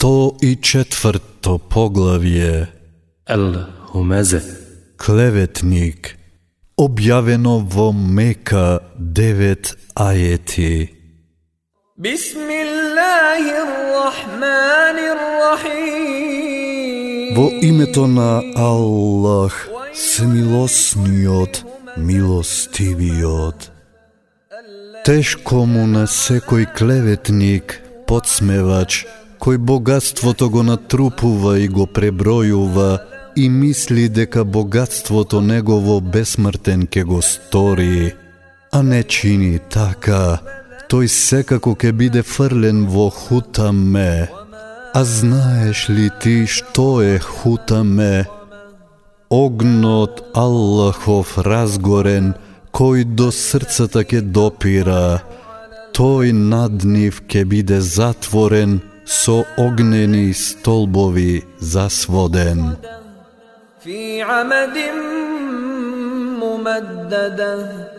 104 поглавје Ел Хумезе. Клеветник. Објавено во Мека девет ајети Во името на Аллах, смилосниот, милостивиот. Тешко му на секој клеветник, подсмевач, кој богатството го натрупува и го пребројува и мисли дека богатството негово бесмртен ке го стори, а не чини така, тој секако ке биде фрлен во хутаме. А знаеш ли ти што е хутаме? Огнот Аллахов разгорен, кој до срцата ке допира, тој над нив ке биде затворен со огнени столбови засводен. في عمد ممدده